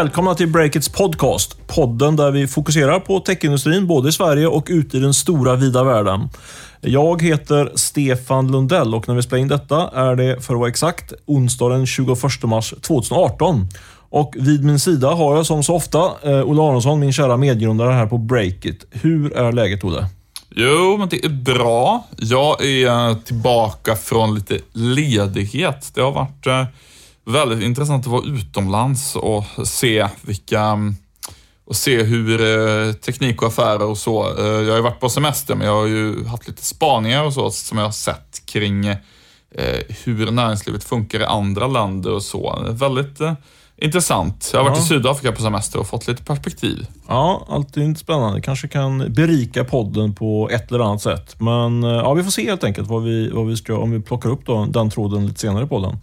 Välkomna till Breakits podcast. Podden där vi fokuserar på techindustrin både i Sverige och ute i den stora vida världen. Jag heter Stefan Lundell och när vi spelar in detta är det, för att vara exakt, onsdag den 21 mars 2018. Och vid min sida har jag som så ofta eh, Olle Aronsson, min kära medgrundare här på Breakit. Hur är läget Olle? Jo, men det är bra. Jag är tillbaka från lite ledighet. Det har varit eh, väldigt intressant att vara utomlands och se vilka och se hur eh, teknik och affärer och så. Eh, jag har ju varit på semester, men jag har ju haft lite spaningar och så som jag har sett kring eh, hur näringslivet funkar i andra länder och så. Väldigt intressant. Jag har varit ja. i Sydafrika på semester och fått lite perspektiv. Ja, alltid spännande. Kanske kan berika podden på ett eller annat sätt. Men ja, vi får se helt enkelt vad vi, vad vi ska, om vi plockar upp då, den tråden lite senare i podden.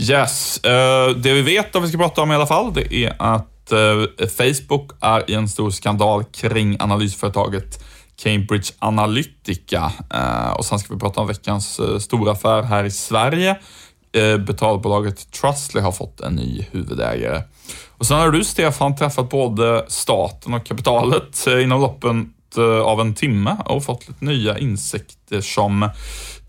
Yes. Uh, det vi vet om vi ska prata om i alla fall, det är att uh, Facebook är i en stor skandal kring analysföretaget Cambridge Analytica. Uh, och sen ska vi prata om veckans stora affär här i Sverige. betalbolaget Trustly har fått en ny huvudägare. Och sen har du, Stefan, träffat både staten och kapitalet inom loppen av en timme och fått lite nya insikter som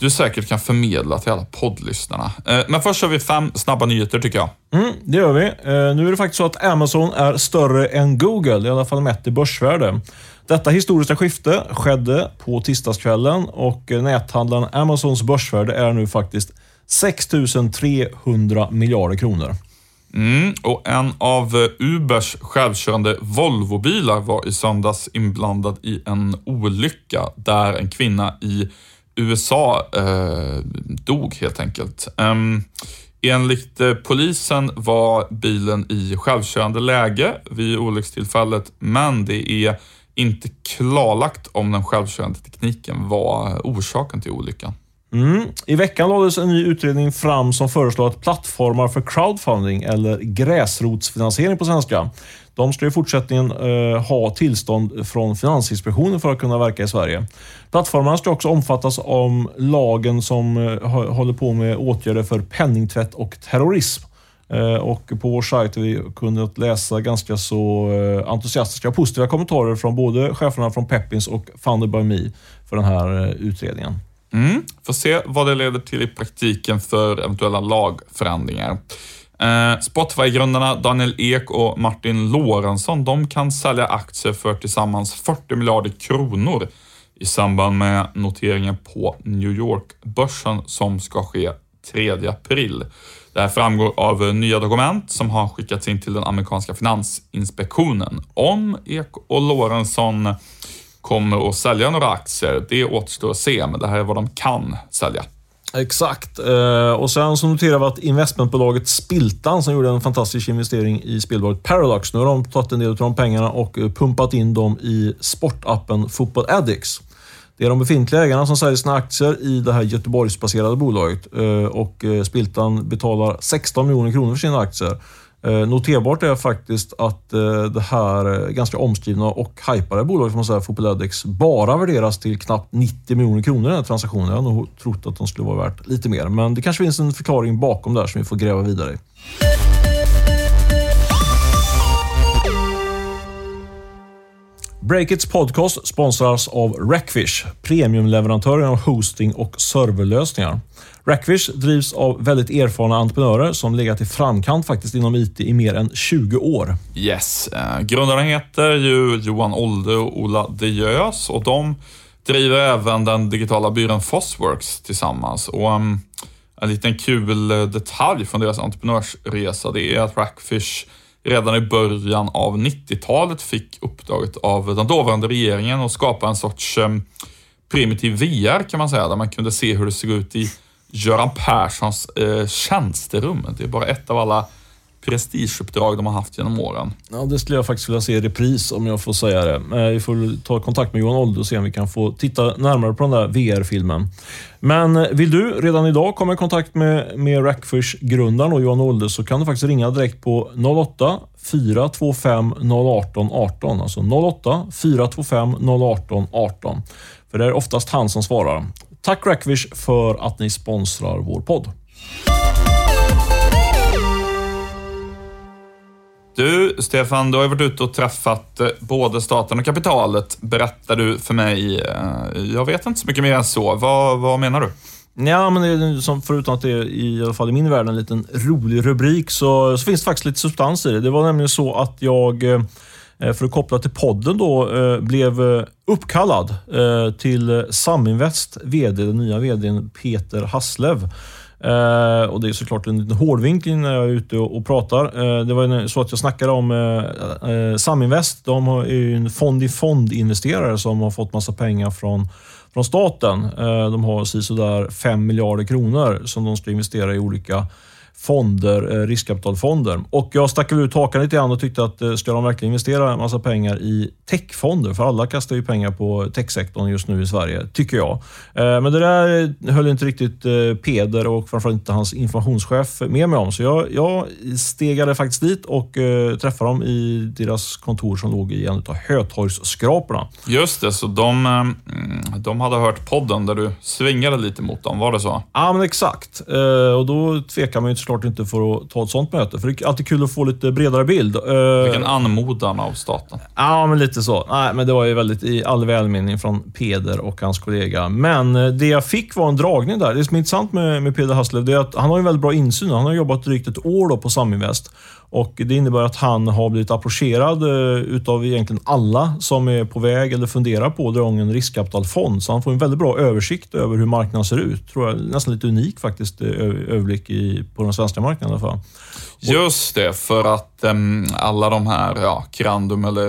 du säkert kan förmedla till alla poddlyssnarna. Eh, men först har vi fem snabba nyheter tycker jag. Mm, det gör vi. Eh, nu är det faktiskt så att Amazon är större än Google, i alla fall mätt i börsvärde. Detta historiska skifte skedde på tisdagskvällen och näthandlaren Amazons börsvärde är nu faktiskt 6 300 miljarder kronor. Mm, och en av Ubers självkörande Volvobilar var i söndags inblandad i en olycka där en kvinna i USA eh, dog helt enkelt. Um, enligt eh, polisen var bilen i självkörande läge vid olyckstillfället, men det är inte klarlagt om den självkörande tekniken var orsaken till olyckan. Mm. I veckan lades en ny utredning fram som föreslår att plattformar för crowdfunding, eller gräsrotsfinansiering på svenska, de ska i fortsättningen eh, ha tillstånd från Finansinspektionen för att kunna verka i Sverige. Plattformarna ska också omfattas av lagen som eh, håller på med åtgärder för penningtvätt och terrorism. Eh, och på vår sajt har vi kunnat läsa ganska så eh, entusiastiska och positiva kommentarer från både cheferna från Peppins och Funded by Me för den här eh, utredningen. Mm. Får se vad det leder till i praktiken för eventuella lagförändringar. Eh, Spotify-grundarna Daniel Ek och Martin Lorentzon, de kan sälja aktier för tillsammans 40 miljarder kronor i samband med noteringen på New York-börsen som ska ske 3 april. Det här framgår av nya dokument som har skickats in till den amerikanska finansinspektionen. Om Ek och Lorentzon kommer att sälja några aktier, det återstår att se, men det här är vad de kan sälja. Exakt. Eh, och sen så noterar vi att investmentbolaget Spiltan, som gjorde en fantastisk investering i spelbolaget Paradox, nu har de tagit en del av de pengarna och eh, pumpat in dem i sportappen Football Addicts. Det är de befintliga ägarna som säljer sina aktier i det här Göteborgsbaserade bolaget eh, och Spiltan betalar 16 miljoner kronor för sina aktier. Eh, noterbart är faktiskt att eh, det här eh, ganska omskrivna och hypade bolaget, man säga, Fopoledex, bara värderas till knappt 90 miljoner kronor i den här transaktionen. Jag har nog trott att de skulle vara värt lite mer, men det kanske finns en förklaring bakom där som vi får gräva vidare i. Breakits podcast sponsras av Rackfish, premiumleverantören av hosting och serverlösningar. Rackfish drivs av väldigt erfarna entreprenörer som legat i framkant faktiskt inom IT i mer än 20 år. Yes. Eh, grundaren grundarna heter ju Johan Olde och Ola De Jös och de driver även den digitala byrån Fosworks tillsammans. Och, ehm, en liten kul eh, detalj från deras entreprenörsresa det är att Rackfish redan i början av 90-talet fick uppdraget av den dåvarande regeringen att skapa en sorts ehm, primitiv VR kan man säga, där man kunde se hur det såg ut i Göran Perssons eh, tjänsterum. Det är bara ett av alla prestigeuppdrag de har haft genom åren. Ja, det skulle jag faktiskt vilja se i repris om jag får säga det. Eh, vi får ta kontakt med Johan Olde och se om vi kan få titta närmare på den där VR-filmen. Men eh, vill du redan idag komma i kontakt med, med Rackfish-grundaren och Johan Olde så kan du faktiskt ringa direkt på 08 425 018 18. Alltså 08 425 018 18. För det är oftast han som svarar. Tack Rackfish för att ni sponsrar vår podd. Du, Stefan, du har ju varit ute och träffat eh, både staten och kapitalet, berättar du för mig. Eh, jag vet inte så mycket mer än så. Vad, vad menar du? Ja, men det är, som, förutom att det är i alla fall i min värld en liten rolig rubrik så, så finns det faktiskt lite substans i det. Det var nämligen så att jag, eh, för att koppla till podden då, blev uppkallad till Saminvest VD, den nya VDn Peter Hasslev. Eh, och Det är såklart en liten hårdvinkling när jag är ute och, och pratar. Eh, det var så att jag snackade om eh, eh Saminvest. De är ju en fond-i-fond-investerare som har fått massa pengar från, från staten. Eh, de har sådär 5 miljarder kronor som de ska investera i olika fonder, eh, riskkapitalfonder. Och jag stack ut hakan lite grann och tyckte att eh, ska de verkligen investera en massa pengar i techfonder? För alla kastar ju pengar på techsektorn just nu i Sverige, tycker jag. Eh, men det där höll inte riktigt Peder och framförallt inte hans informationschef med mig om. Så jag, jag stegade faktiskt dit och träffade dem i deras kontor som låg i en av Hötorgsskraporna. Just det, så de, de hade hört podden där du svingade lite mot dem, var det så? Ja, men exakt. Och då tvekar man ju inte såklart inte för att ta ett sånt möte. För det är alltid kul att få lite bredare bild. Eh, Vilken anmodan av staten. Ja, men lite så. Nej, men det var ju väldigt i all välmening från Peder och hans kollega. Men eh, det jag fick var en dragning där. Det som är intressant med, med Peder Hasslev, det är att han har en väldigt bra insyn. Han har jobbat drygt ett år på Saminvest. Och Det innebär att han har blivit approcherad eh, utav egentligen alla som är på väg eller funderar på att dra igång en riskkapitalfond. Så han får en väldigt bra översikt över hur marknaden ser ut. Tror jag, nästan lite unik faktiskt, eh, överblick i, på den svenska marknaden i alla fall. Just det, för att um, alla de här, ja, Crandum eller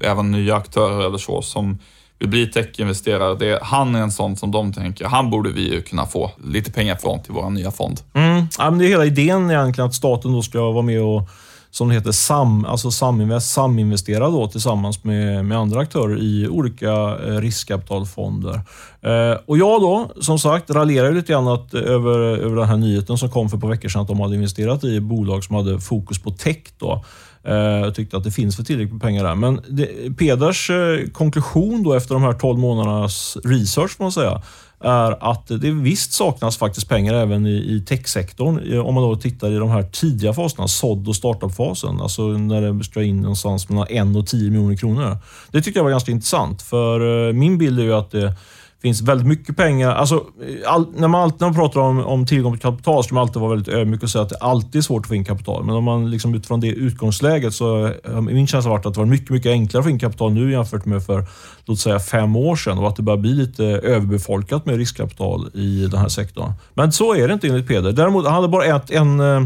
även nya aktörer eller så som vill bli techinvesterare, det, han är en sån som de tänker, han borde vi ju kunna få lite pengar från till vår nya fond. Mm. Ja, men det är hela idén egentligen att staten då ska vara med och som det heter, sam, alltså saminvest, saminvestera då tillsammans med, med andra aktörer i olika eh, riskkapitalfonder. Eh, och jag då, som sagt, raljerar lite grann att, eh, över, över den här nyheten som kom för ett par veckor sedan, att de hade investerat i bolag som hade fokus på tech. Då. Eh, jag tyckte att det finns för tillräckligt med pengar där. Men det, Peders eh, konklusion då efter de här 12 månadernas research, får man säga, är att det visst saknas faktiskt pengar även i, i techsektorn. Eh, om man då tittar i de här tidiga faserna, sådd och startup-fasen. alltså när det ska in någonstans mellan 1 och 10 miljoner kronor. Det tyckte jag var ganska intressant, för min bild är ju att det finns väldigt mycket pengar. Alltså, all, när, man alltid, när man pratar om, om tillgång till kapital ska man alltid vara väldigt ödmjuk och säga att det alltid är svårt att få in kapital. Men om man liksom utifrån det utgångsläget så har min känsla varit att det var mycket, mycket enklare att få in kapital nu jämfört med för låt säga fem år sedan och att det börjar bli lite överbefolkat med riskkapital i den här sektorn. Men så är det inte enligt Peder. Däremot, han hade bara ett, en eh,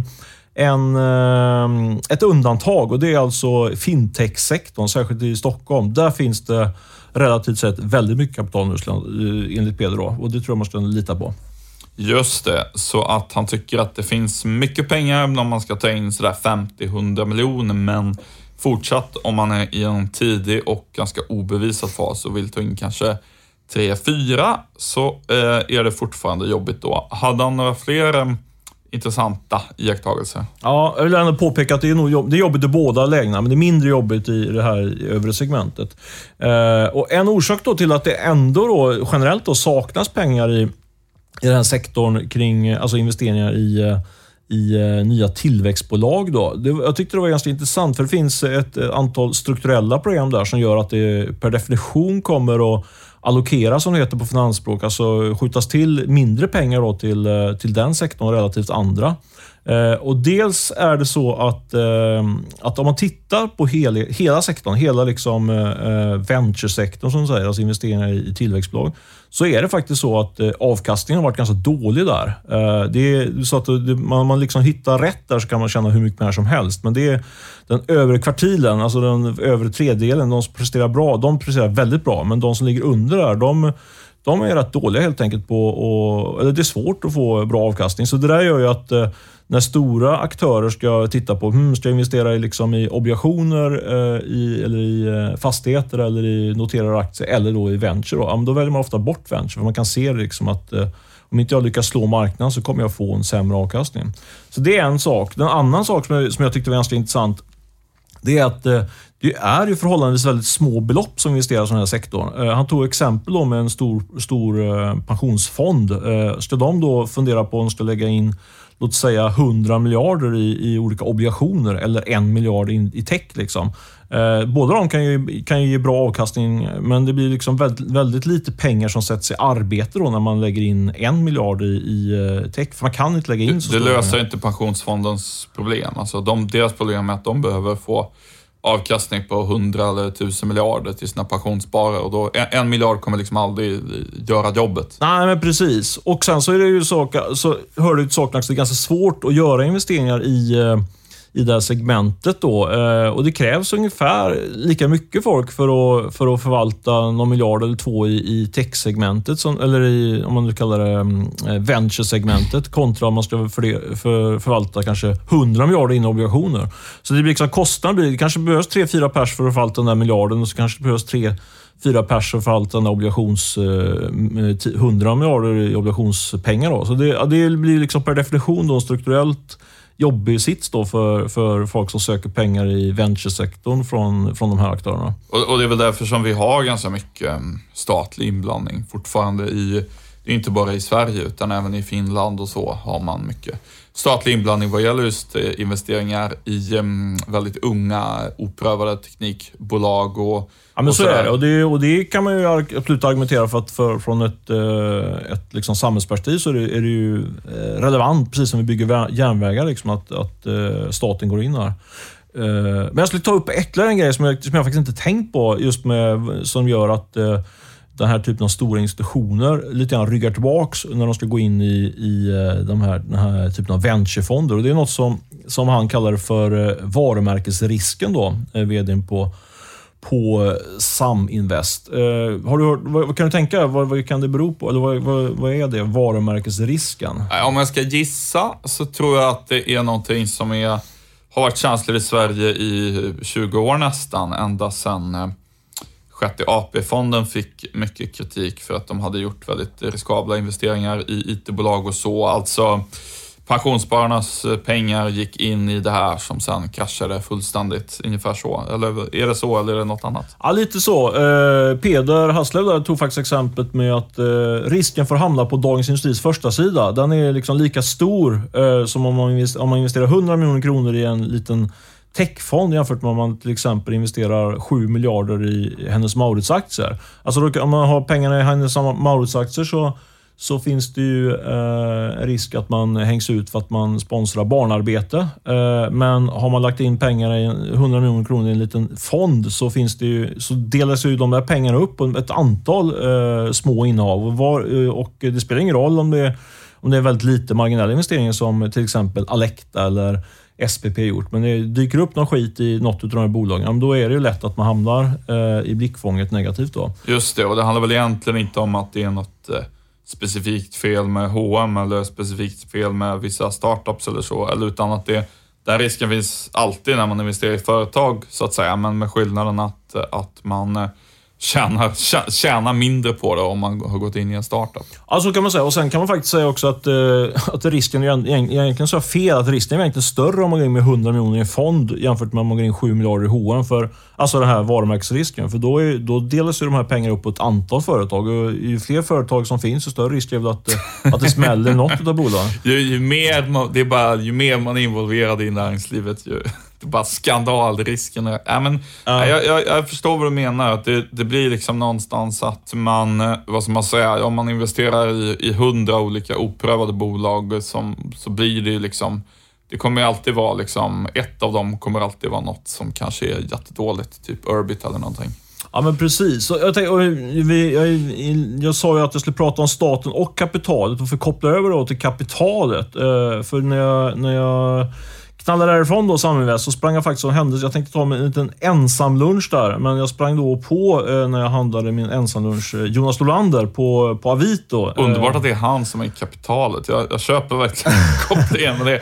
en, eh, ett undantag och det är alltså fintech-sektorn, särskilt i Stockholm. Där finns det relativt sett väldigt mycket kapital nu eh, enligt Peder och det tror jag man ska lita på. Just det, så att han tycker att det finns mycket pengar om man ska ta in sådär 50-100 miljoner, men fortsatt om man är i en tidig och ganska obevisad fas och vill ta in kanske 3-4 så eh, är det fortfarande jobbigt då. Hade han några fler eh, intressanta iakttagelser. Ja, jag vill ändå påpeka att det är, nog jobb, det är jobbigt i båda lägena, men det är mindre jobbigt i det här övre segmentet. Eh, och En orsak då till att det ändå då, generellt då saknas pengar i, i den här sektorn kring alltså investeringar i eh, i eh, nya tillväxtbolag. Då. Det, jag tyckte det var ganska intressant, för det finns ett eh, antal strukturella program där som gör att det per definition kommer att allokera, som det heter på finansspråk, alltså skjutas till mindre pengar då till, eh, till den sektorn relativt andra. Eh, och Dels är det så att, eh, att om man tittar på hela, hela sektorn, hela liksom, eh, eh venture-sektorn, som säger, alltså investeringar i, i tillväxtbolag, så är det faktiskt så att eh, avkastningen har varit ganska dålig där. Eh, det är så att det, man, man liksom hittar rätt där så kan man tjäna hur mycket pengar som helst. Men det är den övre kvartilen, alltså den övre tredjedelen, de som presterar bra, de presterar väldigt bra. Men de som ligger under där, de de är rätt dåliga helt enkelt på och, eller det är svårt att få bra avkastning. Så det där gör ju att eh, när stora aktörer ska titta på, hmm, ska jag investera i, liksom i obligationer, eh, i, eller i eh, fastigheter eller i noterade aktier eller då i venture. Då, ja, då väljer man ofta bort venture för man kan se liksom att eh, om inte jag lyckas slå marknaden så kommer jag få en sämre avkastning. Så det är en sak. En annan sak som jag, som jag tyckte var ganska intressant det är att eh, det är ju förhållandevis väldigt små belopp som investeras i den här sektorn. Eh, han tog exempel då med en stor, stor eh, pensionsfond. Ska de då fundera på om de ska lägga in låt säga 100 miljarder i, i olika obligationer eller en miljard in, i tech. Liksom. Eh, båda de kan ju, kan ju ge bra avkastning, men det blir liksom väldigt, väldigt lite pengar som sätts i arbete då när man lägger in en miljard i, i eh, tech. För man kan inte lägga in så Det, det löser pengar. inte pensionsfondens problem. Alltså de, deras problem är att de behöver få avkastning på 100 eller 1000 miljarder till sina pensionssparare och då, en, en miljard kommer liksom aldrig göra jobbet. Nej, men precis. Och sen så är det ju så, så hör det till saken att det är ganska svårt att göra investeringar i, eh, i det här segmentet. Då. Eh, och Det krävs ungefär lika mycket folk för att, för att förvalta någon miljard eller två i, i tech-segmentet, som- eller i, om man nu kallar det mm, eh, venture-segmentet, kontra om man ska för, för, förvalta kanske 100 miljarder in i obligationer. Så det blir liksom kostnaden blir, det kanske behövs 3-4 pers för att förvalta den där miljarden och så kanske det behövs 3 fyra pers för allt den där obligations... Eh, mm, 100 miljarder i obligationspengar. Då. Så det, det blir liksom per definition då en strukturellt jobbig sits då för, för folk som söker pengar i venturesektorn från, från de här aktörerna. Och, och det är väl därför som vi har ganska mycket mm, statlig inblandning fortfarande i, det är inte bara i Sverige utan även i Finland och så har man mycket statlig inblandning vad gäller just eh, investeringar i em, väldigt unga oprövade teknikbolag och Ja, men och så sådär. är det. Och det. Och det kan man ju absolut argumentera för att för, från ett, eh, ett liksom samhällsperspektiv så är det, är det ju eh, relevant, precis som vi bygger vä- järnvägar, liksom, att, att staten går in här. Men jag skulle ta upp ytterligare en grej som jag, som jag faktiskt inte tänkt på, just med, som gör att den här typen av stora institutioner lite grann ryggar tillbaks när de ska gå in i, i eh, de här, den här typen av venturefonder. Och det är något som, som han kallar för eh, varumärkesrisken, då, eh, vdn på på Saminvest. Eh, har du hört, vad, vad kan du tänka? Vad, vad kan det bero på? Eller vad, vad, vad är det? Varumärkesrisken? Om jag ska gissa så tror jag att det är någonting som är, har varit känsligt i Sverige i 20 år nästan, ända sedan eh, Sjätte AP-fonden fick mycket kritik för att de hade gjort väldigt riskabla investeringar i IT-bolag och så. Alltså pensionsspararnas eh, pengar gick in i det här som sen kraschade fullständigt. Ungefär så. Eller är det så eller är det något annat? Ja, lite så. Eh, Peder Hasslev där tog faktiskt exemplet med att eh, risken för att hamna på Dagens Industris första sida den är liksom lika stor eh, som om man, om man investerar 100 miljoner kronor i en liten techfond jämfört med om man till exempel investerar 7 miljarder i Hennes Mauritz-aktier. Alltså om man har pengarna i Hennes Mauritz-aktier så så finns det ju eh, risk att man hängs ut för att man sponsrar barnarbete. Eh, men har man lagt in pengar i 100 miljoner kronor i en liten fond så, finns det ju, så delas ju de där pengarna upp på ett antal eh, små innehav. Och, var, eh, och det spelar ingen roll om det, är- om det är väldigt lite marginella investeringar som till exempel Alecta eller SPP gjort. Men det dyker upp någon skit i något av de här bolagen, ja, men då är det ju lätt att man hamnar eh, i blickfånget negativt. då. Just det, och det handlar väl egentligen inte om att det är något eh, specifikt fel med H&M eller specifikt fel med vissa startups eller så, eller utan att det, den risken finns alltid när man investerar i företag, så att säga, men med skillnaden att, att man eh, eh, tjänar, tjä- tjänar mindre på det om man har gått in i en startup. Ja, så kan man säga. Och Sen kan man faktiskt säga också att, eh, att risken, egentligen så är fel, att risken är egentligen större om man går in med 100 miljoner i en fond jämfört med om man går in 7 miljarder i H&M för Alltså den här varumärkesrisken. För då, är, då delas ju de här pengarna upp på ett antal företag. Och ju fler företag som finns, ju större risk är väl att, eh, att det smäller något av bolagen. Ju, ju, mer man, det är bara, ju mer man är involverad i näringslivet, ju, det är bara skandalrisken. Ja, men, Ja. jag, jag, jag förstår vad du menar. Att det, det blir liksom någonstans att man, vad ska man säga, om man investerar i, i hundra olika oprövade bolag som, så blir det ju liksom, det kommer alltid vara liksom, ett av dem kommer alltid vara något som kanske är jättedåligt, typ Urbit eller någonting. Ja, men precis. Jag, tänkte, vi, jag, jag sa ju att jag skulle prata om staten och kapitalet och för att koppla över då till kapitalet. Eh, för när jag, när jag knallade därifrån då, Saminvest, så sprang jag faktiskt och hände. Jag tänkte ta mig en liten ensamlunch där, men jag sprang då på eh, när jag handlade min ensamlunch eh, Jonas Lolander på, på Avito. Eh, Underbart att det är han som är kapitalet. Jag, jag köper verkligen kopplingen med det.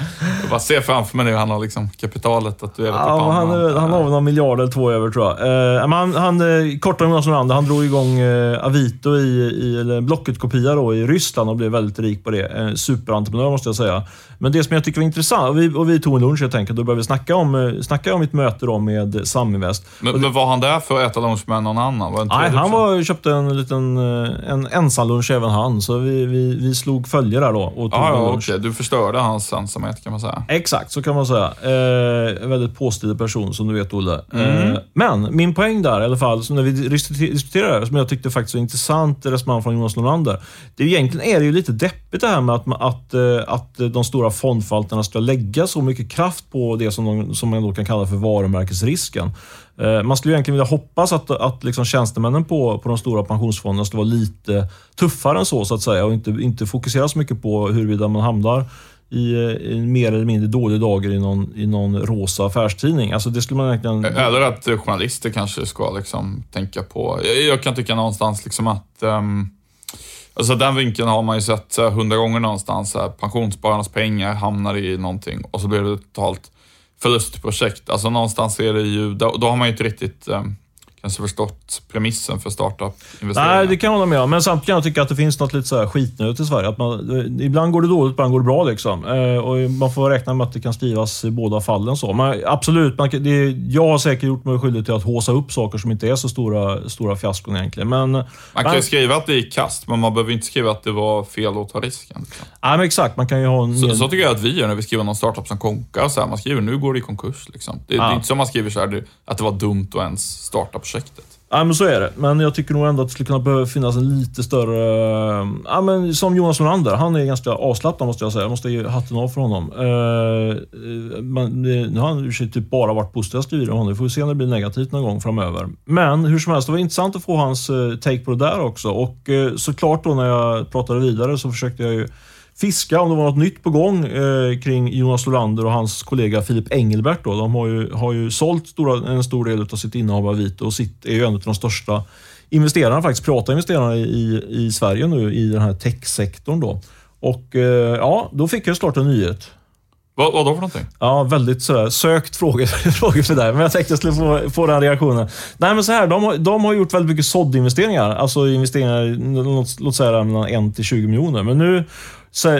Jag bara ser framför mig nu han har liksom kapitalet tatuerat i Ja, pannan. han, är- han har väl någon miljard eller två över tror jag. Eh, men han, han, eh, än Jonas Lolander, han drog igång eh, Avito i, i eller Blocket-kopia då, i Ryssland och blev väldigt rik på det. Eh, superentreprenör måste jag säga. Men det som jag tycker var intressant, och vi, och vi tog en lunch helt enkelt. Då började vi snacka om, eh, snacka om mitt möte då med Saminvest. Men, men var han där för att äta lunch med någon annan? Var det Nej, det han var, köpte en liten eh, en ensamlunch även han, så vi, vi, vi slog följe där då och tog en ja, lunch. okej. Du förstörde hans ensamhet kan man säga. Exakt, så kan man säga. Eh, en väldigt påstridig person som du vet, Olle. Mm. Eh, men min poäng där i alla fall, som när vi diskuter- diskuterade det som jag tyckte faktiskt var intressant resonemang från Jonas Norlander. Det är, egentligen är det ju lite deppigt det här med att, att, eh, att de stora fondförvaltarna ska lägga så mycket kraft på det som, de, som man då kan kalla för varumärkesrisken. Eh, man skulle egentligen vilja hoppas att, att liksom tjänstemännen på, på de stora pensionsfonderna skulle vara lite tuffare än så, så att säga, och inte, inte fokusera så mycket på huruvida man hamnar i, eh, i mer eller mindre dåliga dagar i någon, i någon rosa affärstidning. Alltså det skulle man egentligen... Eller att journalister kanske ska liksom tänka på. Jag, jag kan tycka någonstans liksom att um, Alltså den vinkeln har man ju sett hundra gånger någonstans. Här, pensionsspararnas pengar hamnar i någonting och så blir det ett totalt förlustprojekt. Alltså någonstans är det ju, då, då har man ju inte riktigt ehm, kanske förstått premissen för startup-investeringar. Nej, det kan jag hålla med om. Men samtidigt kan jag tycka att det finns något lite så här skitnödigt i Sverige. Att man, eh, ibland går det dåligt, ibland går det bra. Liksom. Eh, och man får räkna med att det kan skrivas i båda fallen. Så. Men absolut, man, det, jag har säkert gjort mig skyldig till att håsa upp saker som inte är så stora, stora fiaskon egentligen. Men, Man kan ju men- skriva att det gick kast, men man behöver inte skriva att det var fel att ta risken. Liksom. nej, men exakt, man kan ju ha en... Så, så tycker jag att vi gör när vi skriver någon startup som konkar. Så här, man skriver nu går det i konkurs. Liksom. Det, det Ja. är inte som man skriver så här, det- att det var dumt att ens starta projektet. Ja, men så är det. Men jag tycker nog ändå att det skulle kunna behöva finnas en lite större... Eh, ja, men som Jonas Norander, Han är ganska avslappnad måste jag säga. Jag måste ge hatten av för honom. Uh, men, nu har han i och för sig typ bara varit positiva skrivit om honom. Vi får se om det blir negativt någon gång framöver. Men hur som helst, det var intressant att få hans take på det där också. Och såklart då när jag pratade vidare så försökte jag ju fiska om det var något nytt på gång eh, kring Jonas Norlander och hans kollega Filip Engelbert. Då. De har ju, har ju sålt stora, en stor del av sitt innehav av Vito och sitt, är ju en av de största investerarna, faktiskt privata investerarna i, i, Sverige nu i den här techsektorn. Då. Och eh, ja, då fick jag såklart en nyhet. Vad, vad då för någonting? Ja, väldigt sådär, sökt fråga, fråga för dig, men jag tänkte jag skulle få, få den reaktionen. Nej, men så här, de, har, de har gjort väldigt mycket såddinvesteringar. Alltså investeringar, låt, låt säga mellan 1 till 20 miljoner. Men nu,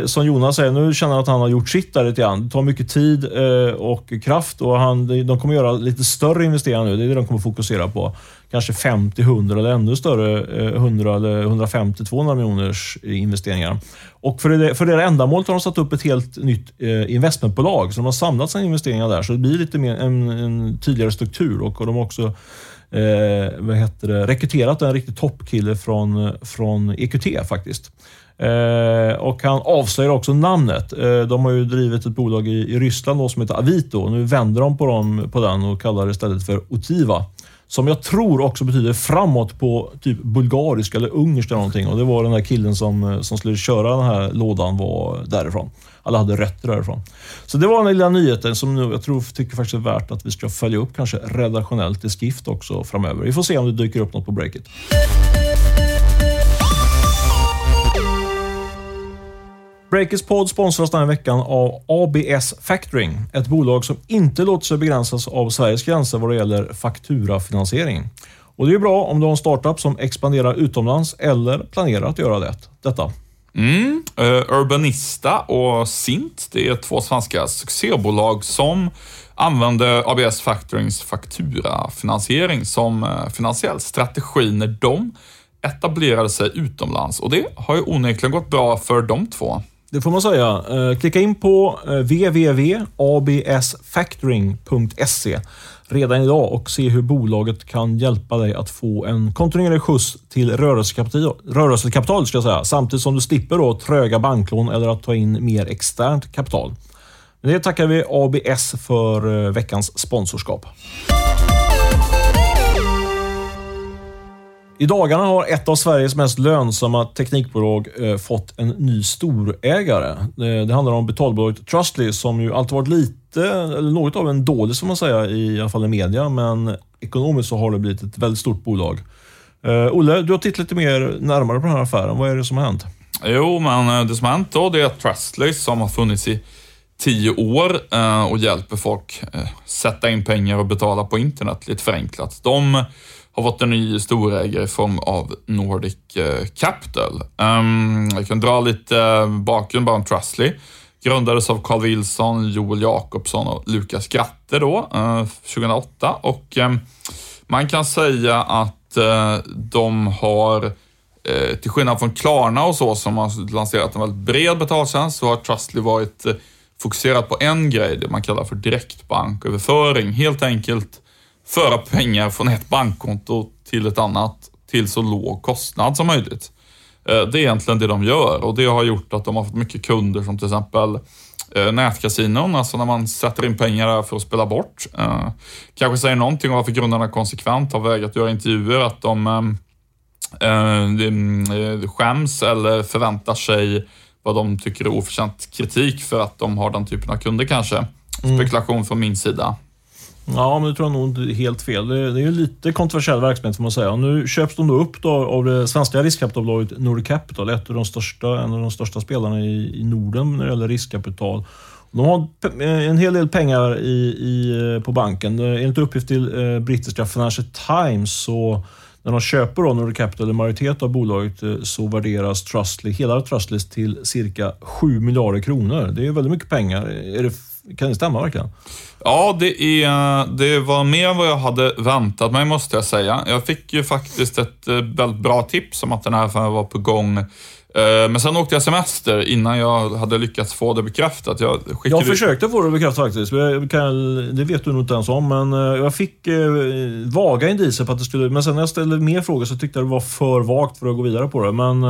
som Jonas säger, nu känner han att han har gjort sitt där lite grann. Det tar mycket tid eh, och kraft och han, de kommer göra lite större investeringar nu. Det är det de kommer fokusera på. Kanske 50, 100 eller ännu större, eh, 100 eller 150, 200 miljoners investeringar. Och för det, för det ändamålet har de satt upp ett helt nytt eh, investmentbolag. Så de har samlat sina investeringar där. Så det blir lite mer en, en tydligare struktur. Och, och de har också eh, vad heter det, rekryterat en riktig toppkille från, från EQT faktiskt. Eh, och han avslöjar också namnet. Eh, de har ju drivit ett bolag i, i Ryssland då, som heter Avito. Nu vänder de på, dem, på den och kallar det istället för Otiva. Som jag tror också betyder framåt på typ bulgariska eller ungerska någonting. Och det var den här killen som, eh, som skulle köra den här lådan var därifrån. Alla hade rötter därifrån. Så det var den lilla nyheten som nu, jag tror, tycker faktiskt är värt att vi ska följa upp kanske redaktionellt i skrift också framöver. Vi får se om det dyker upp något på breaket. Breakers podd sponsras den här veckan av ABS Factoring. Ett bolag som inte låter sig begränsas av Sveriges gränser vad det gäller fakturafinansiering. Och Det är bra om du har en startup som expanderar utomlands eller planerar att göra det. detta. Mm. Eh, Urbanista och Sint, det är två svenska succébolag som använder ABS Factorings fakturafinansiering som eh, finansiell strategi när de etablerade sig utomlands. Och det har ju onekligen gått bra för de två. Det får man säga. Eh, klicka in på eh, www.absfactoring.se redan idag och se hur bolaget kan hjälpa dig att få en kontinuerlig skjuts till rörelsekapital, rörelsekapital ska jag säga, samtidigt som du slipper då tröga banklån eller att ta in mer externt kapital. Med det tackar vi ABS för eh, veckans sponsorskap. I dagarna har ett av Sveriges mest lönsamma teknikbolag eh, fått en ny storägare. Eh, det, handlar om betalbolaget Trustly som ju alltid varit lite, eller något av en dålig som man säga i alla fall i media, men ekonomiskt så har det blivit ett väldigt stort bolag. Eh, Olle, du har tittat lite mer närmare på den här affären. Vad är det som har hänt? Jo, men det som har hänt då, det är att Trustly som har funnits i tio år och hjälper folk sätta in pengar och betala på internet, lite förenklat. De har fått en ny storägare i form av Nordic eh, Capital. Um, jag kan dra lite eh, bakgrund bara om Trustly. Grundades av Carl Wilson, Joel Jakobsson och Lukas Gratte då, eh, 2008. Och ehm, man kan säga att de har till skillnad från Klarna och så som har lanserat en väldigt bred betaltjänst så har Trustly varit fokuserat på en grej, det man kallar för direktbanköverföring. Helt enkelt föra pengar från ett bankkonto till ett annat till så låg kostnad som möjligt. Eh, det är egentligen det de gör och det har gjort att de har fått mycket kunder som till exempel eh, nätkasinon, alltså när man sätter in pengar där för att spela bort. Eh, kanske säger någonting om varför grundarna konsekvent har vägrat göra intervjuer, att de skäms eller förväntar sig vad de tycker är oförtjänt kritik för att de har den typen av kunder kanske. Mm. Spekulation från min sida. Ja, men det tror jag nog inte är helt fel. Det är, det är ju lite kontroversiell verksamhet får man säga. Nu köps de då upp då av det svenska riskkapitalbolaget Nordic Capital, ett av de största, en av de största spelarna i, i Norden när det gäller riskkapital. De har eh, en hel del pengar i, i, eh, på banken. Enligt uppgift till eh, brittiska Financial Times så när de köper då Nordic Capital, en majoritet av bolaget, eh, så värderas Trustly, hela Trustly till cirka 7 miljarder kronor. Det är väldigt mycket pengar. Är det, kan det stämma verkligen? Ja, det, är, det var mer än vad jag hade väntat mig måste jag säga. Jag fick ju faktiskt ett eh, väldigt bra tips om att den här affären var på gång Eh, men sen åkte jag semester innan jag hade lyckats få det bekräftat. Jag, jag försökte få det bekräftat faktiskt. det vet du nog inte ens om, men eh, jag fick vaga indicier på att det skulle... Men sen när jag ställde mer frågor så tyckte jag det var för vagt för att gå vidare på det. Men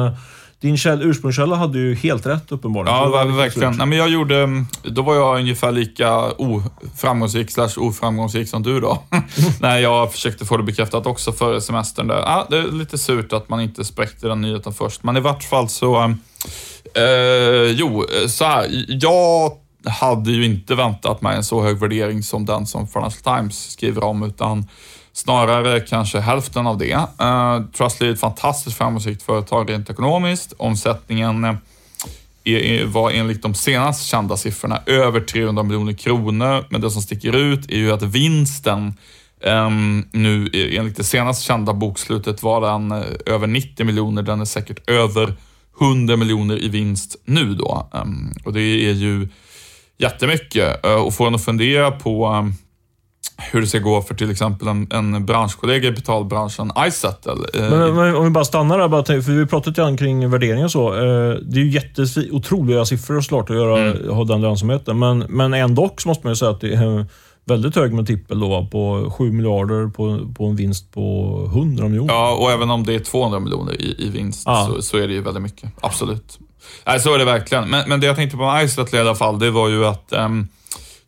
din käll, ursprungskälla hade ju helt rätt uppenbarligen. Ja, verkligen. Nej, men jag gjorde, då var jag ungefär lika oframgångsrik slash oframgångsrik som du då. När jag försökte få det bekräftat också före semestern. Där. Ja, det är lite surt att man inte spräckte den nyheten först, men i vart fall så... Eh, jo, så här. Jag hade ju inte väntat mig en så hög värdering som den som Financial Times skriver om, utan Snarare kanske hälften av det. Eh, uh, Trustly är ett fantastiskt framgångsrikt företag rent ekonomiskt. Omsättningen eh, är, var enligt de senast kända siffrorna över 300 miljoner kronor, men det som sticker ut är ju att vinsten um, nu eh, enligt det senast kända bokslutet var den uh, över 90 miljoner. Den är säkert över 100 miljoner i vinst nu då. Um, och det är ju jättemycket uh, och får en att fundera på um, hur det ska gå för till exempel en, en branschkollega i betalbranschen, iSettle. Eh, men, men, om vi bara stannar där, bara, för vi pratat lite kring värdering och så. Eh, det är ju jätteotroliga siffror såklart att göra, mm. ha den lönsamheten, men, men ändå så måste man ju säga att det är väldigt hög multipel då, på 7 miljarder på, på en vinst på 100 miljoner. Ja, och även om det är 200 miljoner i, i vinst ja. så, så, är det ju väldigt mycket. Absolut. Nej, så är det verkligen. Men, men det jag tänkte på iSettle i alla fall, det var ju att um,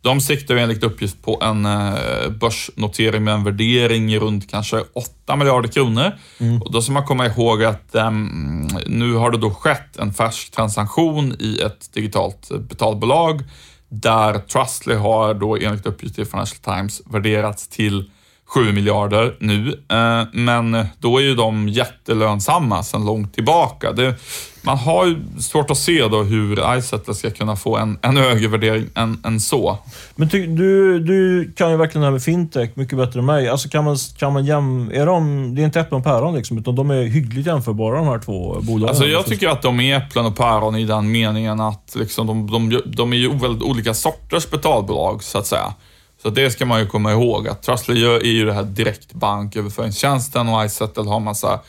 de siktar enligt uppgift på en eh, börsnotering med en värdering runt kanske 8 miljarder kronor. Mm. Och då ska man komma ihåg att um, nu har det då skett en färsk transaktion i ett digitalt betalbolag där Trustly har då enligt uppgift till Financial Times värderats till 7 miljarder nu, eh, men då är ju de jättelönsamma sedan långt tillbaka. Det, man har ju svårt att se då hur Izettle ska kunna få en, en högre värdering än, än så. Men ty, du, du kan ju verkligen det här med fintech mycket bättre än mig. Alltså kan man, kan man jäm, är de, det är inte äpplen och päron liksom, utan de är hyggligt jämförbara de här två bolagen. Alltså jag tycker att de är äpplen och päron i den meningen att liksom de, de, de är ju väldigt olika sorters betalbolag, så att säga. Så det ska man ju komma ihåg att Trustly är ju det här direktbanköverföringstjänsten och iSettle har massa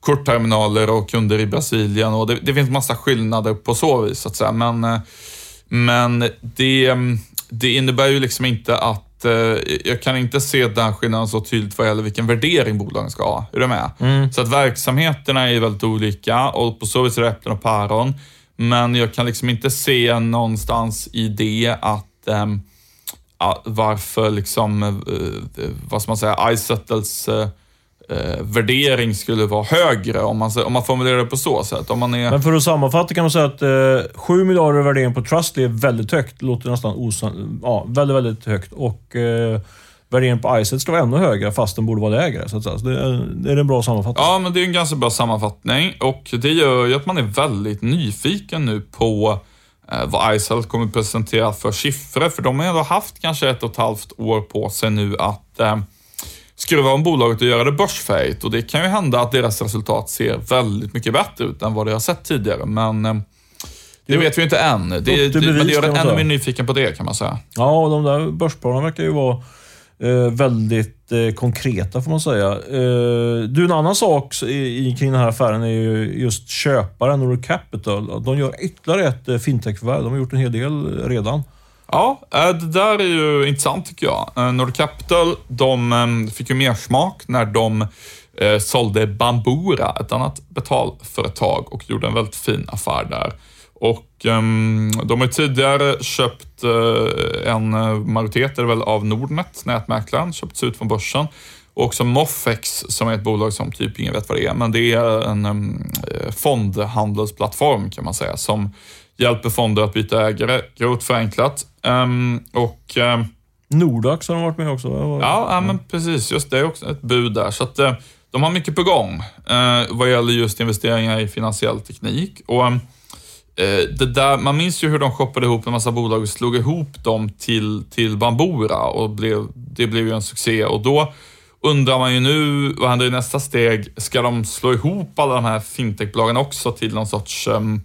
kortterminaler och kunder i Brasilien och det, det finns massa skillnader på så vis så att säga. Men, eh, men det, det innebär ju liksom inte att eh, jag kan inte se den skillnaden så tydligt vad gäller vilken värdering bolagen ska ha. Är du med? Mm. Så att verksamheterna är väldigt olika och på så vis är det äpplen och päron. Men jag kan liksom inte se någonstans i det att um, varför liksom, eh, vad ska man säga, iSettles eh, eh, värdering skulle vara högre om man, om man formulerar det på så sätt. Om man är... Men för att sammanfatta kan man säga att eh, 7 miljarder värdering på Trustly är väldigt högt. Låter nästan osan... Ja, väldigt, väldigt högt. Och eh, värderingen på iSet ska vara ännu högre, fast den borde vara lägre. Så. Så det, är, det är en bra sammanfattning. Ja, men det är en ganska bra sammanfattning och det gör ju att man är väldigt nyfiken nu på Eh, vad Icehealth kommer presentera för siffror, för de har ändå haft kanske ett och ett halvt år på sig nu att eh, skruva om bolaget och göra det börsfähigt och det kan ju hända att deras resultat ser väldigt mycket bättre ut än vad det har sett tidigare, men eh, Det vet vi inte än. Det, det, men det gör en ännu mer nyfiken på det, kan man säga. Ja, och de där börsplanerna verkar ju vara eh, väldigt eh, konkreta får man säga. Eh, du, en annan sak i, i, kring den här affären är ju just köparen, Nordic Capital. De gör ytterligare ett eh, fintech-förvärv. De har gjort en hel del redan. Ja, eh, det där är ju intressant tycker jag. Eh, Nordic Capital, de eh, fick ju mer smak när de sålde Bambura, ett annat betalföretag och gjorde en väldigt fin affär där. Och ehm, de har tidigare köpt eh, en eh, majoritet är det väl, av Nordnet, nätmäklaren, köpts ut från börsen. Och också Moffex som är ett bolag som typ ingen vet vad det är, men det är en um, fondhandelsplattform kan man säga som hjälper fonder att byta ägare, grovt förenklat. Ehm, och ehm, Nordax har de varit med också. Ja, ja men precis. Just det är också ett bud där. Så att, de har mycket på gång eh, vad gäller just investeringar i finansiell teknik. Och eh, det där, Man minns ju hur de shoppade ihop en massa bolag och slog ihop dem till, till Bambora och blev, det blev ju en succé. Och då undrar man ju nu, vad händer i nästa steg? Ska de slå ihop alla de här fintechbolagen också till någon sorts um,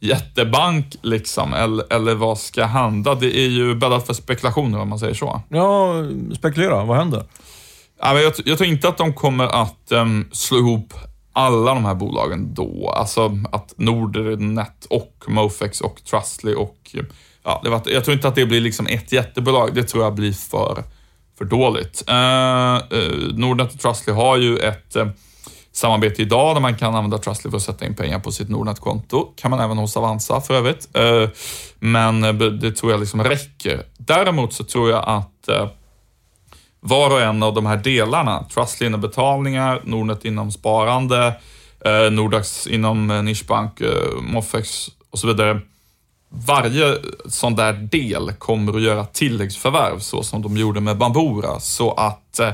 jättebank liksom? Eller, eller vad ska hända? Det är ju bäddat för spekulationer om man säger så. Ja, spekulera. Vad händer? Jag, jag tror inte att de kommer att um, slå ihop alla de här bolagen då. Alltså att Nordnet och Mofex och Trustly och... Ja, det var, jag tror inte att det blir liksom ett jättebolag. Det tror jag blir för, för dåligt. Eh, eh Nordnet och Trustly har ju ett eh, samarbete idag där man kan använda Trustly för att sätta in pengar på sitt Nordnet-konto. kan man även hos Avanza för övrigt. Eh, men eh, det tror jag liksom räcker. Däremot så tror jag att var och en av de här delarna, Trustly inom betalningar, Nordnet inom sparande, eh, Nordax inom eh, nischbank, eh, Moffex och så vidare. Varje sån där del kommer att göra tilläggsförvärv så som de gjorde med Bambora så att eh,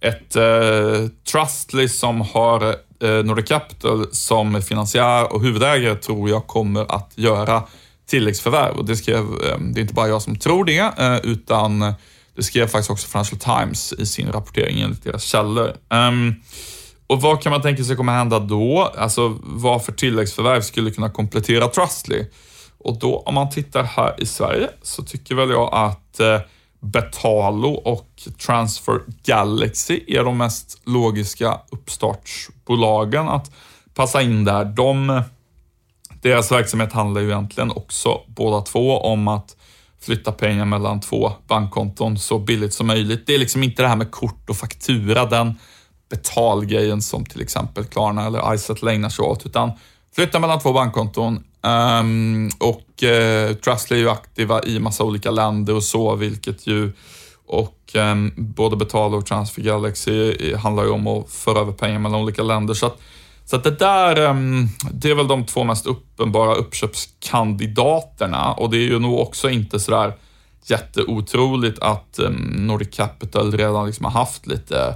ett eh, Trustly som har eh, Nordic Capital som finansiär och huvudägare tror jag kommer att göra tilläggsförvärv. Och det, skrev, eh, det är inte bara jag som tror det, eh, utan det skrev faktiskt också Financial Times i sin rapportering enligt deras källor. Um, och vad kan man tänka sig kommer hända då? Alltså vad för tilläggsförvärv skulle kunna komplettera Trustly? Och då om man tittar här i Sverige så tycker väl jag att eh, Betalo och Transfer Galaxy är de mest logiska uppstartsbolagen att passa in där. De, eh, deras verksamhet handlar ju egentligen också båda två om att flytta pengar mellan två bankkonton så billigt som möjligt. Det är liksom inte det här med kort och faktura, den betalgrejen som till exempel Klarna eller Izettle ägnar sig åt, utan flytta mellan två bankkonton. Um, och uh, Trustly är ju aktiva i massa olika länder och så, vilket ju och um, både Betala och Transfer Galaxy handlar ju om att föra över pengar mellan olika länder. Så att, så att det där, ehm, det är väl de två mest uppenbara uppköpskandidaterna och det är ju nog också inte sådär jätteotroligt att ehm, Nordic Capital redan liksom har haft lite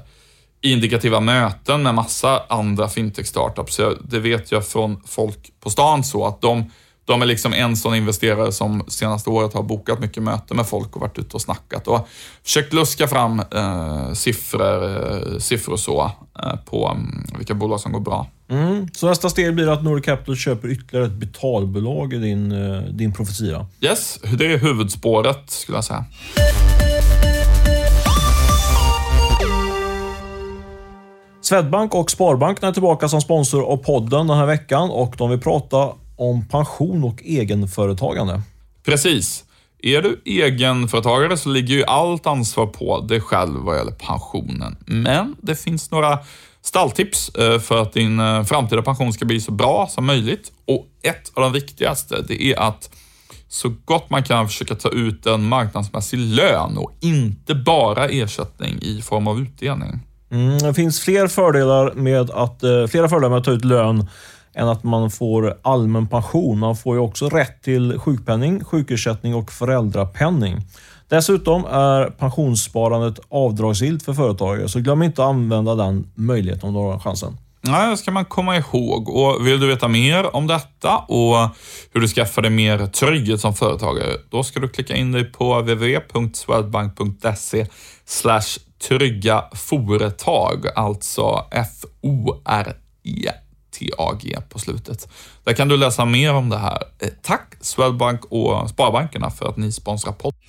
indikativa möten med massa andra fintech-startups. Det vet jag från folk på stan så att de, de är liksom en sån investerare som senaste året har bokat mycket möten med folk och varit ute och snackat och försökt luska fram eh, siffror, eh, siffror så eh, på um, vilka bolag som går bra. Mm. Så nästa steg blir att Nordic Capital köper ytterligare ett betalbolag i din, eh, din profetia. Yes, det är huvudspåret skulle jag säga. Swedbank och Sparbanken är tillbaka som sponsor av podden den här veckan och de vill prata om pension och egenföretagande. Precis. Är du egenföretagare så ligger ju allt ansvar på dig själv vad gäller pensionen. Men det finns några stalltips eh, för att din eh, framtida pension ska bli så bra som möjligt. Och ett av de viktigaste, det är att så gott man kan försöka ta ut en marknadsmässig lön och inte bara ersättning i form av utdelning. Mm, det finns fler fördelar med att, eh, flera fördelar med att ta ut lön än att man får allmän pension. Man får ju också rätt till sjukpenning, sjukersättning och föräldrapenning. Dessutom är pensionssparandet avdragsgillt för företagare, så glöm inte att använda den möjligheten om du har chansen. Nej, det ska man komma ihåg. Och vill du veta mer om detta och hur du skaffar dig mer trygghet som företagare, då ska du klicka in dig på www.swedbank.se trygga företag, alltså F-O-R-E. TAG på slutet. Där kan du läsa mer om det här. Eh, tack Swedbank och Sparbankerna för att ni sponsrar podden.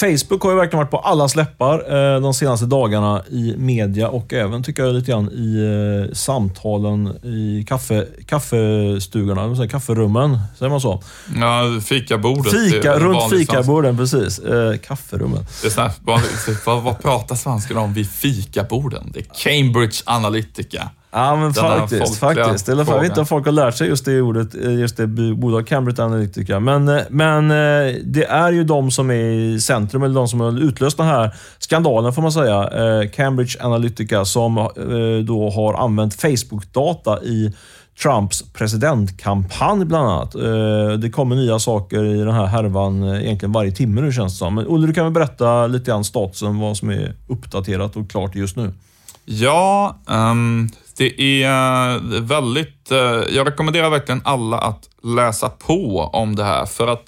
Facebook har ju verkligen varit på alla släppar eh, de senaste dagarna i media och även tycker jag lite grann i eh, samtalen i kaffe, kaffestugorna, säga, kafferummen. Säger man så? Ja, fikabordet. Fika, runt fikaborden, precis. Eh, kafferummen. Det är vad, vad, vad pratar svenskarna om vid fikaborden? Det är Cambridge Analytica. Ja, men faktiskt. faktiskt. Eller jag vet inte om folk har lärt sig just det ordet, eh, just det bolaget Cambridge Analytica. Men, eh, men eh, det är ju de som är i centrum, eller de som har utlöst den här skandalen, får man säga. Cambridge Analytica, som då har använt Facebook-data i Trumps presidentkampanj bland annat. Det kommer nya saker i den här härvan egentligen varje timme nu känns det som. Men Olle, du kan väl berätta lite grann statusen, vad som är uppdaterat och klart just nu? Ja, um, det är eh, väldigt... Eh, jag rekommenderar verkligen alla att läsa på om det här för att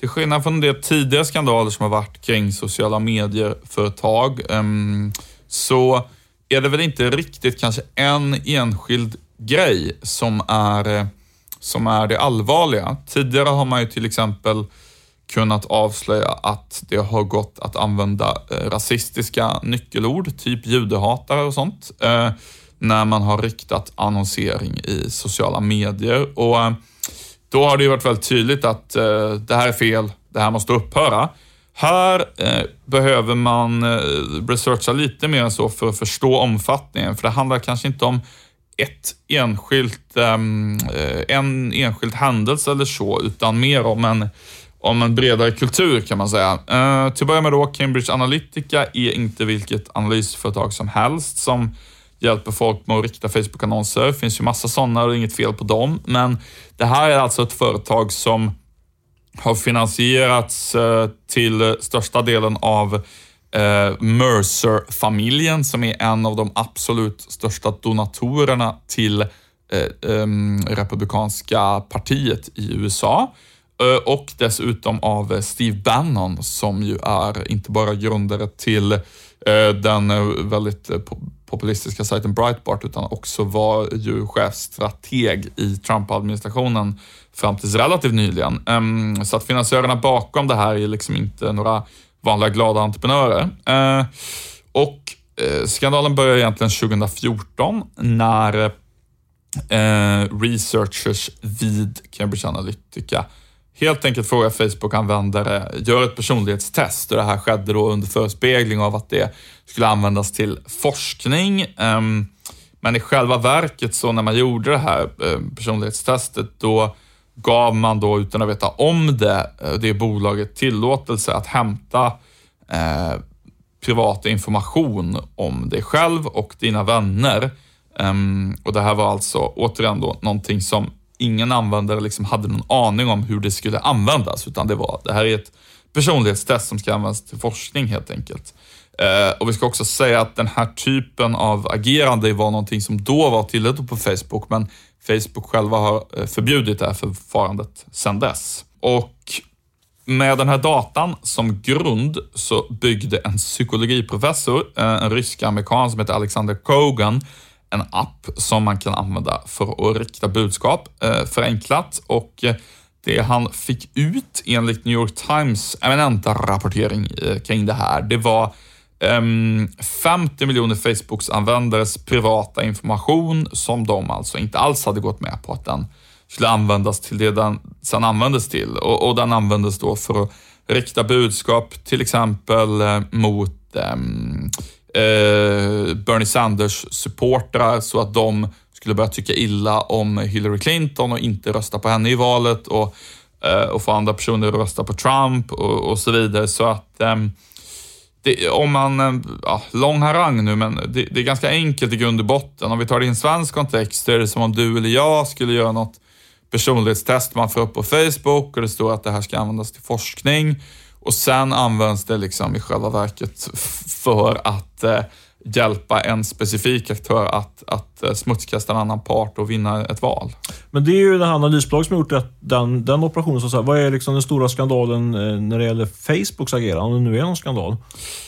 till skillnad från de tidigare skandaler som har varit kring sociala medier-företag ehm, så är det väl inte riktigt kanske en enskild grej som är, eh, som är det allvarliga. Tidigare har man ju till exempel kunnat avslöja att det har gått att använda rasistiska nyckelord, typ judehatare och sånt, eh, när man har riktat annonsering i sociala medier. Och eh, då har det ju varit väldigt tydligt att eh, det här är fel, det här måste upphöra. Här eh, behöver man researcha lite mer än så för att förstå omfattningen, för det handlar kanske inte om ett enskilt, ehm, en enskild händelse eller så, utan mer om en om en bredare kultur kan man säga. Till att börja med då, Cambridge Analytica är inte vilket analysföretag som helst som hjälper folk med att rikta Facebook-annonser. Det finns ju massa sådana och det är inget fel på dem. Men det här är alltså ett företag som har finansierats eh, till största delen av eh, Mercer-familjen som är en av de absolut största donatorerna till eh, Republikanska partiet i USA. Och dessutom av Steve Bannon som ju är inte bara grundare till den väldigt populistiska sajten Breitbart utan också var ju chefstrateg i Trump-administrationen fram tills relativt nyligen. Ehm, så att finansiörerna bakom det här är liksom inte några vanliga glada entreprenörer. Eh, och eh, skandalen börjar egentligen 2014 när eh, researchers vid Cambridge Analytica helt enkelt fråga Facebook-användare, gör ett personlighetstest och det här skedde då under förespegling av att det skulle användas till forskning. Ehm, men i själva verket så när man gjorde det här ehm, personlighetstestet, då gav man då utan att veta om det, eh, det bolaget tillåtelse att hämta eh, privat information om dig själv och dina vänner. Um, och Det här var alltså återigen då någonting som ingen användare liksom hade någon aning om hur det skulle användas, utan det var, det här är ett personlighetstest som ska användas till forskning helt enkelt. Eh, och vi ska också säga att den här typen av agerande var någonting som då var tillåtet på Facebook, men Facebook själva har eh, förbjudit det här förfarandet sedan dess. Och med den här datan som grund så byggde en psykologiprofessor, eh, en rysk-amerikan som heter Alexander Kogan, en app som man kan använda för att rikta budskap eh, förenklat och eh, det han fick ut enligt New York Times eminenta rapportering eh, kring det här, det var ehm, 50 miljoner Facebooks användares privata information som de alltså inte alls hade gått med på att den skulle användas till det den sen användes till. Och, och den användes då för att rikta budskap till exempel eh, mot um, eh, Bernie Sanders supportrar så att de skulle börja tycka illa om Hillary Clinton och inte rösta på henne i valet och, eh, och få andra personer att rösta på Trump och, och så vidare. Så att eh, det, om man, eh, ja, lång harang nu, men det, det, är ganska enkelt i grund och botten. Om vi tar det i en svensk kontext så är det som om du eller jag skulle göra något personlighetstest man får upp på Facebook och det står att det här ska användas till forskning. Och sen används det liksom i själva verket för att eh, hjälpa en specifik aktör att, att eh, smutskasta en annan part och vinna ett val. Men det är ju det här analysbolag som har gjort den, den operationen. Så säga. Vad är liksom den stora skandalen eh, när det gäller Facebooks agerande, om det nu är någon skandal?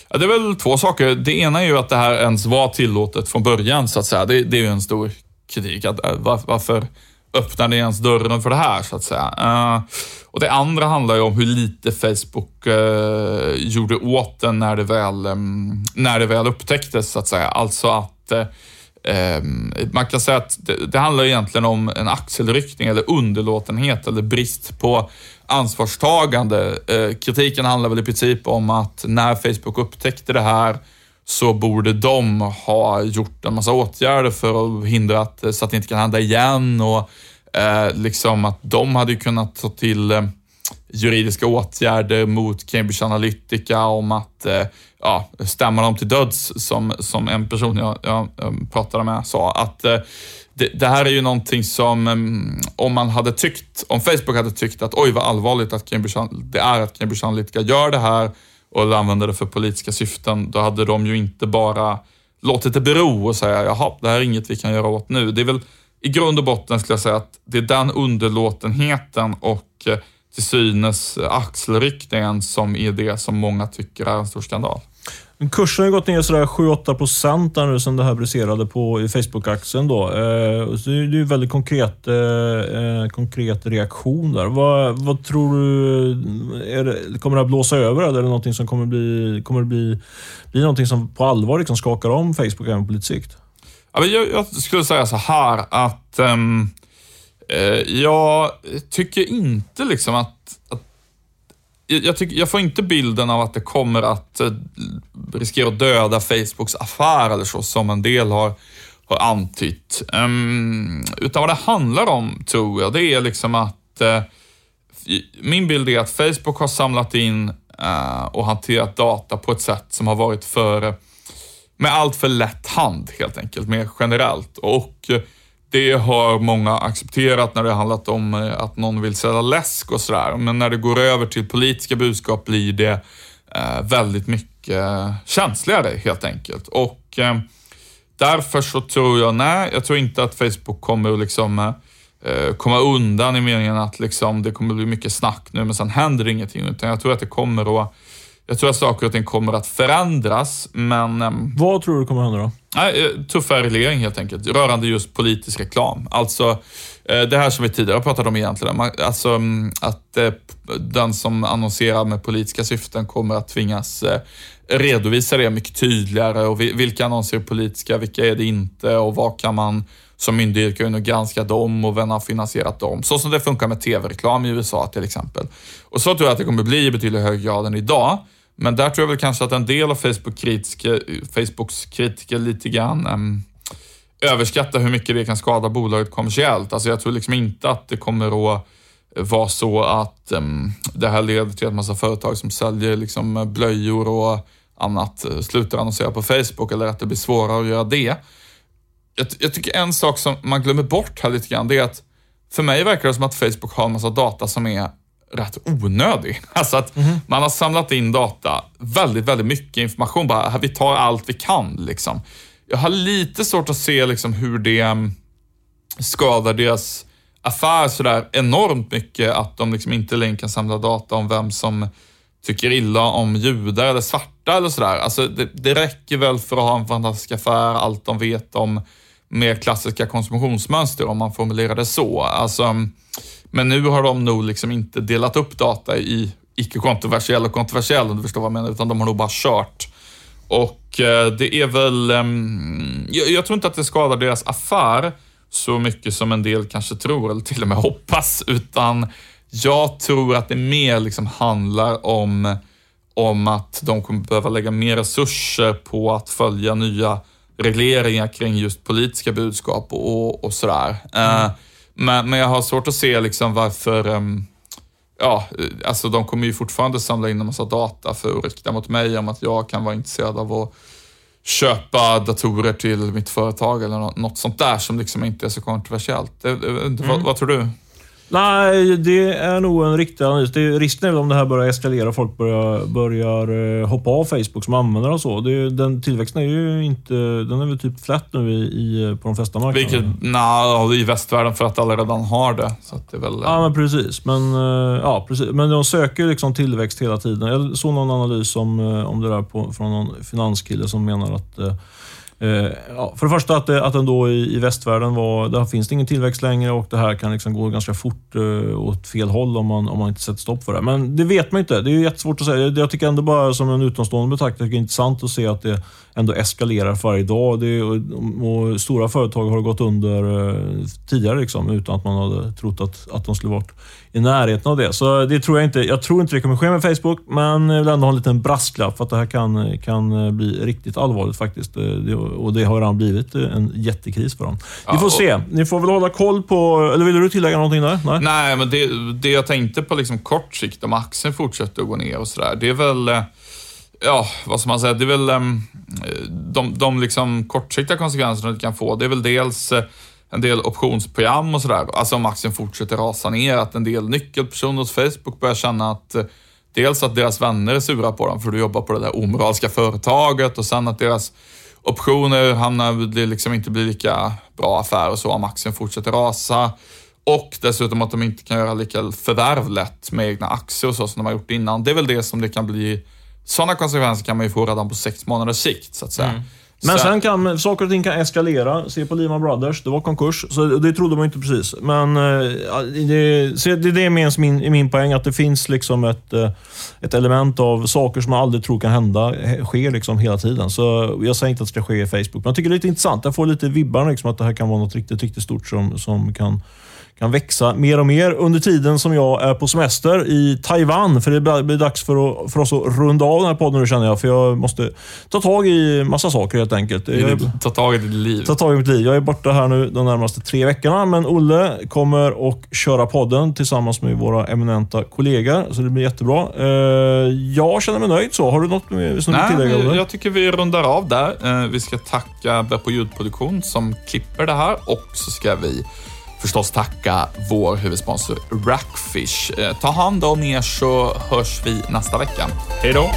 Ja, det är väl två saker. Det ena är ju att det här ens var tillåtet från början, så att säga. Det, det är ju en stor kritik. Att, eh, varför öppnar ni ens dörren för det här, så att säga? Uh, och Det andra handlar ju om hur lite Facebook uh, gjorde åt det när det väl, um, när det väl upptäcktes, så att säga. Alltså att uh, man kan säga att det, det, handlar egentligen om en axelryckning eller underlåtenhet eller brist på ansvarstagande. kritiken handlar väl i princip om att när Facebook upptäckte det här så borde de ha gjort en massa åtgärder för att hindra att, eh, så att det inte kan hända igen och eh, liksom att de hade kunnat ta till eh, juridiska åtgärder mot Cambridge Analytica om att eh, ja, stämma dem till döds, som, som en person jag, jag, jag pratade med sa. Att eh, det, det, här är ju någonting som, mm, om man hade tyckt, om Facebook hade tyckt att oj vad allvarligt att Cambridge, det är att Cambridge Analytica gör det här och använde det för politiska syften, då hade de ju inte bara låtit det bero och säga jaha, det här är inget vi kan göra åt nu. Det är väl i grund och botten skulle jag säga att det är den underlåtenheten och eh, till synes axelryckningen som är det som många tycker är en stor skandal. Kursen har gått ner sådär 7-8 procent nu sen det här briserade på Facebook-aktien. Då. Eh, så det är ju väldigt konkret, eh, eh, konkret reaktion där. Vad, vad tror du? Det, kommer det att blåsa över eller är det någonting som kommer bli, kommer det bli, bli någonting som på allvar liksom skakar om Facebook även på lite sikt? Jag, jag skulle säga så här att um, jag tycker inte liksom att jag, tycker, jag får inte bilden av att det kommer att eh, riskera att döda Facebooks affär eller så, som en del har, har antytt. Um, utan vad det handlar om, tror jag, det är liksom att uh, min bild är att Facebook har samlat in uh, och hanterat data på ett sätt som har varit för, med allt för lätt hand helt enkelt, mer generellt. Och uh, det har många accepterat när det har handlat om eh, att någon vill sälja läsk och sådär. Men när det går över till politiska budskap blir det eh, väldigt mycket känsligare helt enkelt. Och eh, därför så tror jag, nej, jag tror inte att Facebook kommer att liksom eh, eh, komma undan i meningen att liksom, det kommer bli mycket snack nu men sen händer ingenting. Utan jag tror att det kommer att jag tror att saker och ting kommer att förändras, men... Ehm, Vad tror du kommer att hända då? Nej, eh, tuffare reglering helt enkelt, rörande just politisk reklam. Alltså, eh, det här som vi tidigare pratat om egentligen. Alltså mm, att eh, den som annonserar med politiska syften kommer att tvingas redovisa det mycket tydligare och vilka annonser är politiska, vilka är det inte och vad kan man som myndighet kunde in granska dem och vem har finansierat dem. Så som det funkar med tv-reklam i USA till exempel. Och så tror jag att det kommer bli i betydligt högre grad än idag. Men där tror jag väl kanske att en del av Facebook kritiker, Facebooks kritiker lite grann um, överskattar hur mycket det kan skada bolaget kommersiellt. Alltså jag tror liksom inte att det kommer att vara så att um, det här leder till att massa företag som säljer liksom blöjor och annat eh, slutar annonsera på Facebook eller att det blir svårare att göra det. Jag, jag tycker en sak som man glömmer bort här lite grann, det är att för mig verkar det som att Facebook har en massa data som är rätt onödig. Alltså att mm -hmm. man har samlat in data, väldigt, väldigt mycket information. Bara, vi tar allt vi kan. Liksom. Jag har lite svårt att se liksom, hur det mm, skadar deras affär sådär enormt mycket att de liksom inte längre kan samla data om vem som tycker illa om judar eller svarta eller sådär. Alltså det, det räcker väl för att ha en fantastisk affär, allt de vet om mer klassiska konsumtionsmönster om man formulerar det så. Alltså, men nu har de nog liksom inte delat upp data i icke-kontroversiell och kontroversiell, om du förstår vad jag menar, utan de har nog bara kört. Och eh, det är väl... Ehm, jag, tror inte att det skadar deras affär så mycket som en del kanske tror, eller till och med hoppas, utan jag tror att det mer liksom handlar om, om att de kommer behöva lägga mer resurser på att följa nya regleringar kring just politiska budskap och, och sådär. Mm. Uh, men, men jag har svårt att se liksom varför um, ja, alltså de kommer ju fortfarande samla in en massa data för att rikta mot mig om att jag kan vara intresserad av att köpa datorer till mitt företag eller något sånt där som liksom inte är så kontroversiellt. Det, det, mm. vad, vad, tror du? Nej, det är nog en riktig analys. Det, risken är väl om det här börjar eskalera och folk börjar, börjar eh, hoppa av Facebook som användare och så. Det, den tillväxten är ju inte... Den är väl typ flat nu i, i, på de flesta marknader. Vilket, nej, i västvärlden för att alla redan har det. Så det är väl, Ja, men precis. Men, eh, ja, precis. men de söker liksom tillväxt hela tiden. Jag såg någon analys om, eh, om det där på, från någon finanskille som menar att eh, Eh, Eh, ja, för det första att, det, att den då i, i västvärlden var, där finns det ingen tillväxt längre och det här kan liksom gå ganska fort eh, åt fel håll om man, om man inte sätter stopp för det. Men det vet man inte. Det är jättesvårt att säga. Jag tycker ändå bara som en utomstående betraktare det är intressant att se att det ändå eskalerar för varje dag. Det, och, och, stora företag har gått under eh, tidigare liksom, utan att man hade trott att, att de skulle varit i närheten av det. Så det tror jag inte. Jag tror inte det kommer ske med Facebook, men jag vill ändå ha en liten brasklapp för att det här kan, kan bli riktigt allvarligt faktiskt. Det, och det har redan blivit en jättekris för dem. Vi får ja, se. Ni får väl hålla koll på... Eller vill du tillägga någonting där? Nej, Nej men det, det jag tänkte på liksom kort sikt, om aktien fortsätter att gå ner och sådär, det är väl eh, ja, vad ska man säga, det är väl um, de, de liksom kortsiktiga konsekvenserna det kan få. Det är väl dels en del optionsprogram och sådär. Alltså om aktien fortsätter rasa ner, att en del nyckelpersoner hos Facebook börjar känna att eh, dels att deras vänner är sura på dem för du jobbar på det där omoraliska företaget och sen att deras optioner hamnar, det liksom inte blir lika bra affär och så om aktien fortsätter rasa. Och dessutom att de inte kan göra lika förvärv lätt med egna aktier och så som de har gjort innan. Det är väl det som det kan bli sådana konsekvenser kan man ju få redan på sex månaders sikt, så att säga. Mm. Men sen kan saker och ting kan eskalera. Se på Lehman Brothers, det var konkurs. Så det trodde man inte precis. Men eh, det, så det, det är min, min poäng, att det finns liksom ett, eh, ett element av saker som man aldrig tror kan hända, sker liksom hela tiden. Så jag säger inte att det ska ske i Facebook, men jag tycker det är lite intressant. Jag får lite vibbar liksom att det här kan vara något riktigt, riktigt stort som, som kan kan växa mer och mer under tiden som jag är på semester i Taiwan. För det blir dags för, att, för oss att runda av den här podden nu känner jag. För jag måste ta tag i massa saker helt enkelt. Jag, ta tag i ditt liv. Ta tag i mitt liv. Jag är borta här nu de närmaste tre veckorna, men Olle kommer att köra podden tillsammans med våra eminenta kollegor. Så det blir jättebra. Eh, jag känner mig nöjd så. Har du något som du vill tillägga? Olle? Jag tycker vi rundar av där. Eh, vi ska tacka Beppo ljudproduktion som klipper det här och så ska vi förstås tacka vår huvudsponsor Rackfish. Eh, ta hand om er så hörs vi nästa vecka. Hej då!